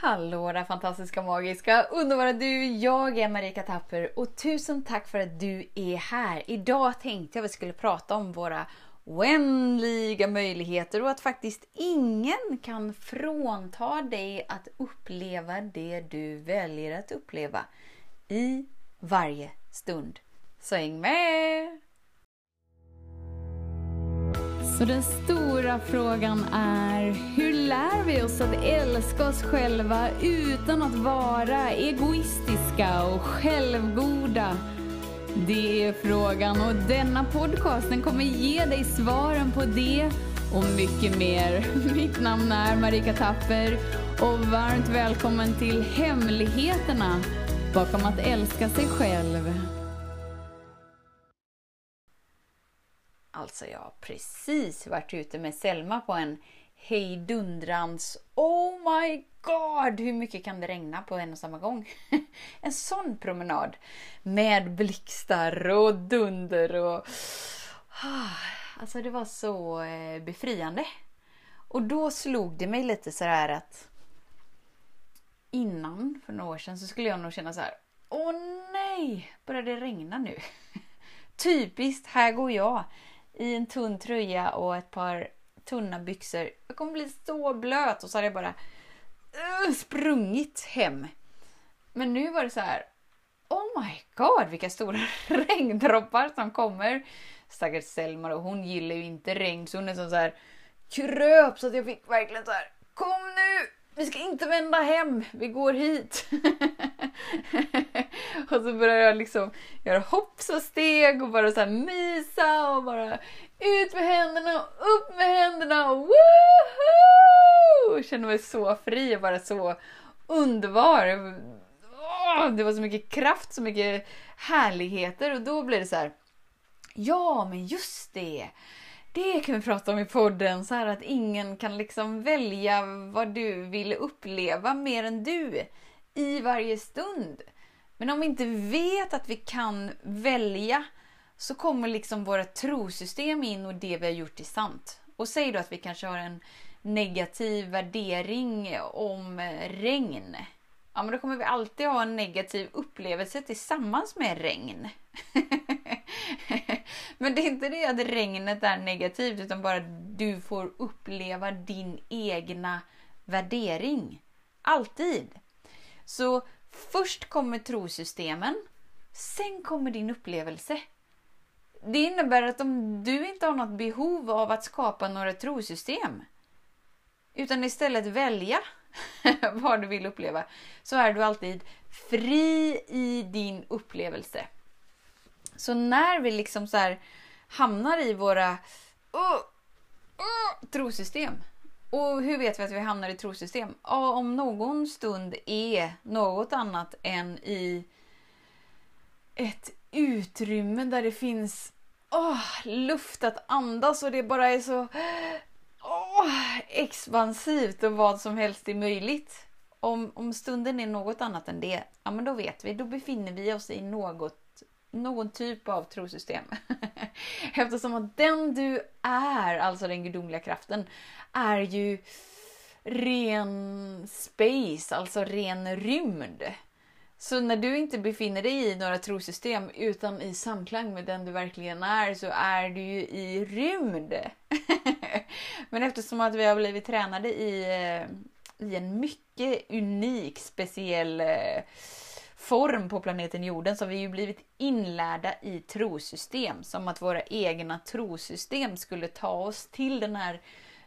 Hallå där fantastiska, magiska, underbara du! Jag är Marika Tapper och tusen tack för att du är här. Idag tänkte jag vi skulle prata om våra oändliga möjligheter och att faktiskt ingen kan frånta dig att uppleva det du väljer att uppleva i varje stund. Så häng med! Så den stora frågan är, hur lär vi oss att älska oss själva utan att vara egoistiska och självgoda? Det är frågan och denna podcast den kommer ge dig svaren på det och mycket mer. Mitt namn är Marika Tapper och varmt välkommen till Hemligheterna bakom att älska sig själv. Alltså jag har precis varit ute med Selma på en hejdundrans Oh my god! Hur mycket kan det regna på en och samma gång? en sån promenad med blixtar och dunder och... Alltså det var så eh, befriande. Och då slog det mig lite så här att innan, för några år sedan, så skulle jag nog känna så här. Åh nej! Börjar det regna nu? Typiskt, här går jag i en tunn tröja och ett par tunna byxor. Jag kommer bli så blöt och så hade jag bara uh, sprungit hem. Men nu var det så här. Oh my god vilka stora regndroppar som kommer. Stackars Selma och hon gillar ju inte regn så hon är så här kröp så att jag fick verkligen så här. Kom nu! Vi ska inte vända hem, vi går hit. och så börjar jag liksom göra hopps och steg och bara så mysa och bara ut med händerna och upp med händerna och woho! Känner mig så fri och bara så underbar. det var så mycket kraft, så mycket härligheter och då blir det så här. Ja, men just det det kan vi prata om i podden, så här att ingen kan liksom välja vad du vill uppleva mer än du i varje stund. Men om vi inte vet att vi kan välja så kommer liksom våra trosystem in och det vi har gjort är sant. Och säg då att vi kanske har en negativ värdering om eh, regn. Ja, men då kommer vi alltid ha en negativ upplevelse tillsammans med regn. Men det är inte det att regnet är negativt utan bara du får uppleva din egna värdering. Alltid. Så först kommer trosystemen, sen kommer din upplevelse. Det innebär att om du inte har något behov av att skapa några trosystem utan istället välja vad du vill uppleva så är du alltid fri i din upplevelse. Så när vi liksom så här hamnar i våra uh, uh, trosystem. Och hur vet vi att vi hamnar i trosystem? Ja, om någon stund är något annat än i ett utrymme där det finns oh, luft att andas och det bara är så oh, expansivt och vad som helst är möjligt. Om, om stunden är något annat än det, ja men då vet vi, då befinner vi oss i något någon typ av trosystem. Eftersom att den du är, alltså den gudomliga kraften, är ju ren space, alltså ren rymd. Så när du inte befinner dig i några trosystem utan i samklang med den du verkligen är så är du ju i rymd. Men eftersom att vi har blivit tränade i, eh, i en mycket unik, speciell eh, form på planeten jorden så har vi ju blivit inlärda i trosystem. Som att våra egna trosystem skulle ta oss till den här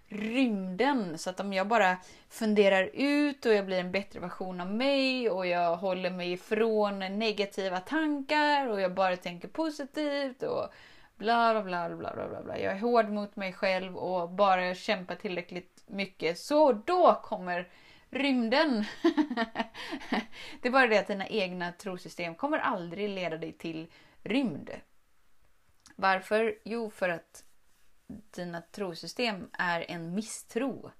rymden. Så att om jag bara funderar ut och jag blir en bättre version av mig och jag håller mig ifrån negativa tankar och jag bara tänker positivt och bla bla bla bla bla bla. Jag är hård mot mig själv och bara kämpar tillräckligt mycket så då kommer rymden. det är bara det att dina egna trosystem kommer aldrig leda dig till rymd. Varför? Jo, för att dina trosystem är en misstro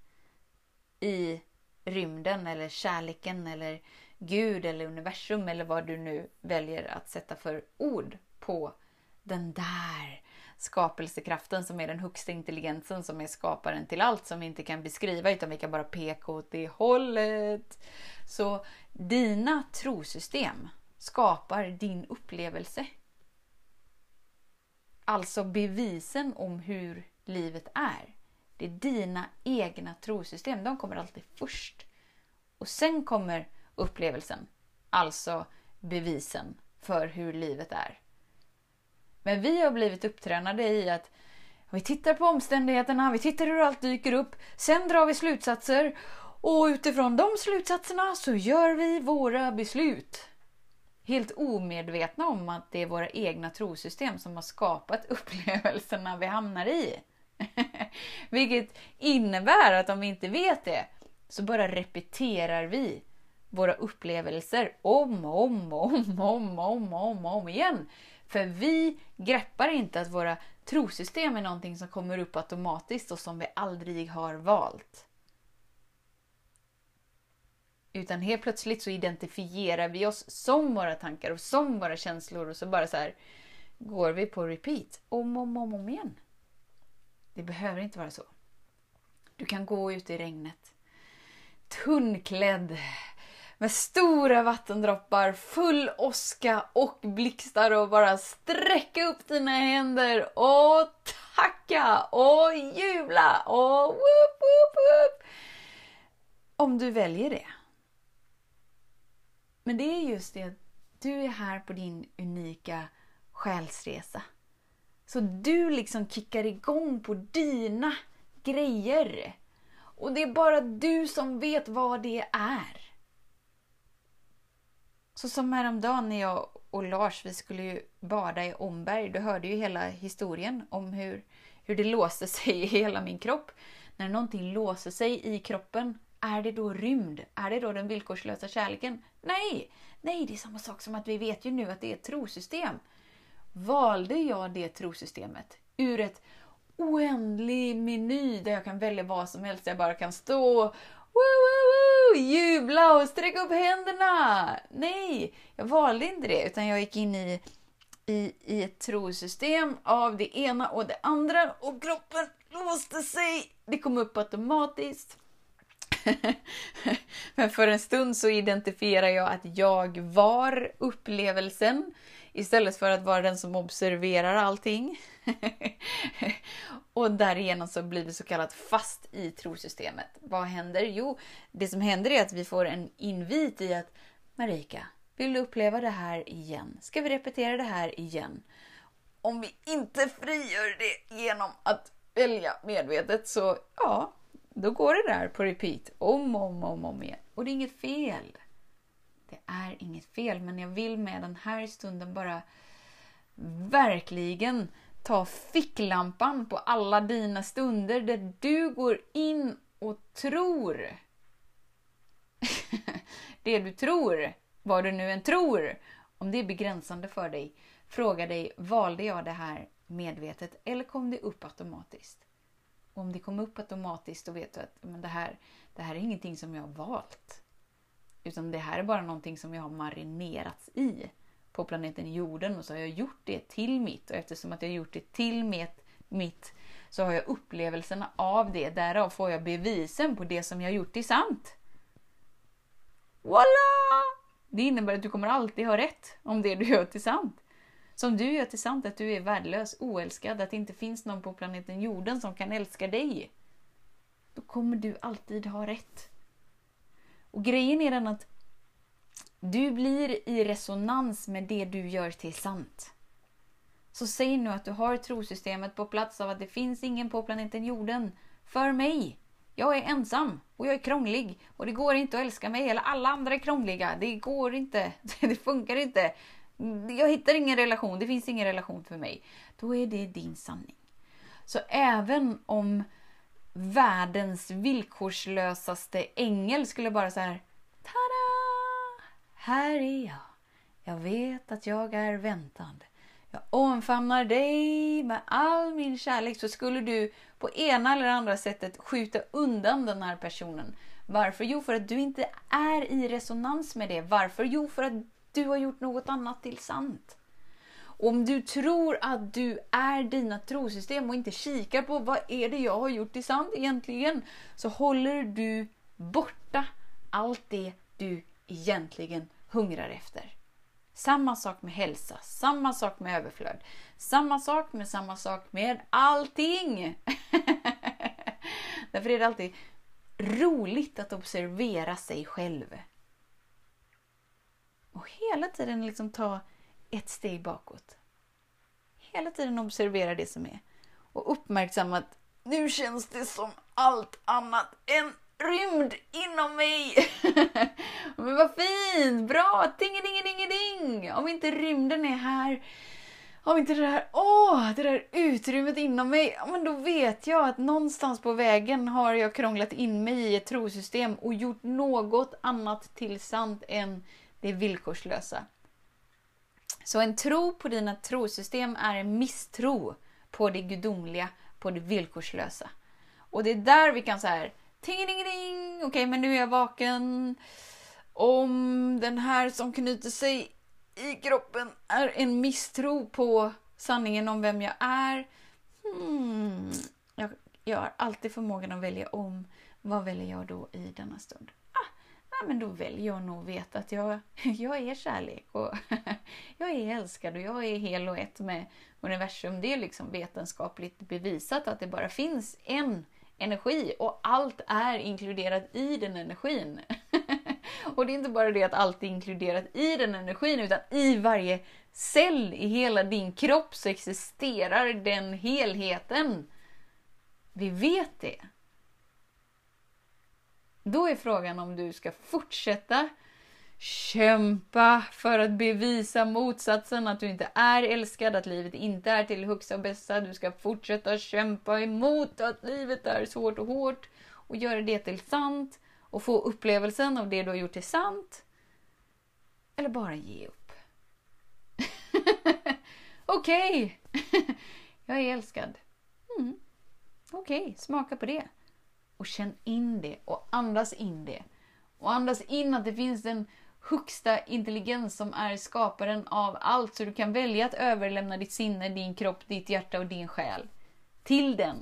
i rymden eller kärleken eller Gud eller universum eller vad du nu väljer att sätta för ord på den där skapelsekraften som är den högsta intelligensen som är skaparen till allt som vi inte kan beskriva utan vi kan bara peka åt det hållet. Så dina trosystem skapar din upplevelse. Alltså bevisen om hur livet är. Det är dina egna trosystem. De kommer alltid först. Och sen kommer upplevelsen. Alltså bevisen för hur livet är. Men vi har blivit upptränade i att vi tittar på omständigheterna, vi tittar hur allt dyker upp, sen drar vi slutsatser och utifrån de slutsatserna så gör vi våra beslut. Helt omedvetna om att det är våra egna trosystem som har skapat upplevelserna vi hamnar i. Vilket innebär att om vi inte vet det så bara repeterar vi våra upplevelser om och om och om och om, om, om, om igen. För vi greppar inte att våra trosystem är någonting som kommer upp automatiskt och som vi aldrig har valt. Utan helt plötsligt så identifierar vi oss som våra tankar och som våra känslor och så bara så här går vi på repeat om och om, om, om igen. Det behöver inte vara så. Du kan gå ut i regnet. Tunnklädd. Med stora vattendroppar, full åska och blixtar och bara sträcka upp dina händer och tacka och jubla och whoop, whoop, whoop. Om du väljer det. Men det är just det att du är här på din unika själsresa. Så du liksom kickar igång på dina grejer. Och det är bara du som vet vad det är. Så som häromdagen när jag och Lars vi skulle ju bada i Omberg. Du hörde ju hela historien om hur, hur det låste sig i hela min kropp. När någonting låser sig i kroppen, är det då rymd? Är det då den villkorslösa kärleken? Nej! Nej, det är samma sak som att vi vet ju nu att det är ett trosystem valde jag det trosystemet ur ett oändlig meny där jag kan välja vad som helst. Jag bara kan stå woo, woo, jubla och sträcka upp händerna. Nej, jag valde inte det utan jag gick in i, i, i ett trosystem av det ena och det andra och kroppen låste sig. Det kom upp automatiskt. Men för en stund så identifierar jag att jag var upplevelsen istället för att vara den som observerar allting. och därigenom så blir vi så kallat fast i trosystemet. Vad händer? Jo, det som händer är att vi får en invit i att Marika, vill du uppleva det här igen? Ska vi repetera det här igen? Om vi inte frigör det genom att välja medvetet så ja, då går det där på repeat om och om, om, om igen. Och det är inget fel. Det är inget fel, men jag vill med den här stunden bara verkligen ta ficklampan på alla dina stunder där du går in och tror. det du tror, vad du nu än tror, om det är begränsande för dig, fråga dig, valde jag det här medvetet eller kom det upp automatiskt? Om det kom upp automatiskt då vet du att men det, här, det här är ingenting som jag har valt. Utan det här är bara någonting som jag har marinerats i på planeten jorden och så har jag gjort det till mitt och eftersom att jag har gjort det till mitt, mitt så har jag upplevelserna av det. Därav får jag bevisen på det som jag har gjort till sant. Voila! Det innebär att du kommer alltid ha rätt om det du gör till sant. Som du gör till sant att du är värdelös, oälskad, att det inte finns någon på planeten jorden som kan älska dig. Då kommer du alltid ha rätt. Och grejen är den att du blir i resonans med det du gör till sant. Så säg nu att du har trosystemet på plats av att det finns ingen på planeten jorden för mig. Jag är ensam och jag är krånglig och det går inte att älska mig. Eller alla andra är krångliga. Det går inte. Det funkar inte. Jag hittar ingen relation. Det finns ingen relation för mig. Då är det din sanning. Så även om världens villkorslösaste ängel skulle bara så här Tada! Här är jag. Jag vet att jag är väntande. Jag omfamnar dig med all min kärlek. Så skulle du på ena eller andra sättet skjuta undan den här personen. Varför? Jo, för att du inte är i resonans med det. Varför? Jo, för att du har gjort något annat till sant. Om du tror att du är dina trosystem och inte kikar på vad är det jag har gjort till sant egentligen, så håller du borta allt det du egentligen hungrar efter. Samma sak med hälsa, samma sak med överflöd, samma sak med samma sak med allting. Därför är det alltid roligt att observera sig själv. Och hela tiden liksom ta ett steg bakåt. Hela tiden observera det som är. Och uppmärksamma att nu känns det som allt annat än rymd inom mig. Men vad fint! Bra! Ding, ding, ding, ding! Om inte rymden är här, om inte det där, åh, det där utrymmet inom mig, men då vet jag att någonstans på vägen har jag krånglat in mig i ett trosystem och gjort något annat till sant än det villkorslösa. Så en tro på dina trosystem är en misstro på det gudomliga, på det villkorslösa. Och det är där vi kan säga ting ding ding okej okay, men nu är jag vaken. Om den här som knyter sig i kroppen är en misstro på sanningen om vem jag är. Hmm, jag, jag har alltid förmågan att välja om. Vad väljer jag då i denna stund? Ja, men då väljer jag nog att veta att jag, jag är kärlek och jag är älskad och jag är hel och ett med universum. Det är liksom vetenskapligt bevisat att det bara finns en energi och allt är inkluderat i den energin. och det är inte bara det att allt är inkluderat i den energin utan i varje cell i hela din kropp så existerar den helheten. Vi vet det. Då är frågan om du ska fortsätta kämpa för att bevisa motsatsen, att du inte är älskad, att livet inte är till högsta och bästa. Du ska fortsätta kämpa emot att livet är svårt och hårt och göra det till sant och få upplevelsen av det du har gjort till sant. Eller bara ge upp. Okej, okay. jag är älskad. Mm. Okej, okay. smaka på det och känn in det och andas in det. Och andas in att det finns en högsta intelligens som är skaparen av allt. Så du kan välja att överlämna ditt sinne, din kropp, ditt hjärta och din själ till den.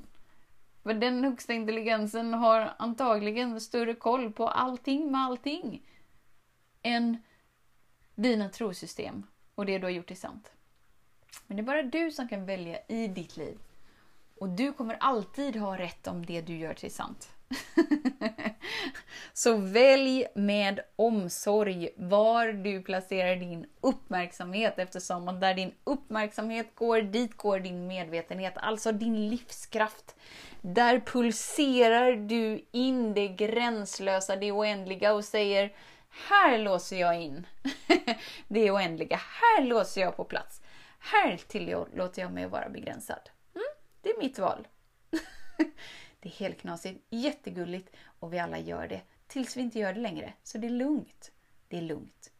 För den högsta intelligensen har antagligen större koll på allting med allting än dina trosystem och det du har gjort till sant. Men det är bara du som kan välja i ditt liv och du kommer alltid ha rätt om det du gör till sant. Så välj med omsorg var du placerar din uppmärksamhet eftersom att där din uppmärksamhet går, dit går din medvetenhet, alltså din livskraft. Där pulserar du in det gränslösa, det oändliga och säger här låser jag in det oändliga, här låser jag på plats. Här tillåter jag mig att vara begränsad. Det är mitt val. det är helt knasigt, jättegulligt och vi alla gör det tills vi inte gör det längre. Så det är lugnt. Det är lugnt.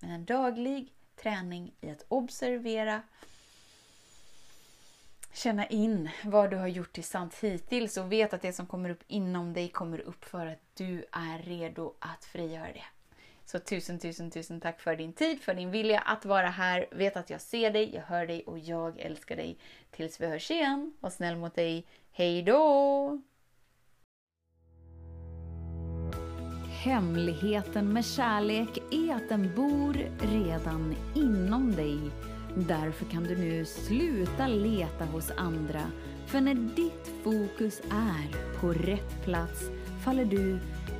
Men en daglig träning i att observera, känna in vad du har gjort till sant hittills och vet att det som kommer upp inom dig kommer upp för att du är redo att frigöra det. Så tusen, tusen, tusen tack för din tid, för din vilja att vara här. Vet att jag ser dig, jag hör dig och jag älskar dig. Tills vi hörs igen. Var snäll mot dig. Hej då! Hemligheten med kärlek är att den bor redan inom dig. Därför kan du nu sluta leta hos andra. För när ditt fokus är på rätt plats faller du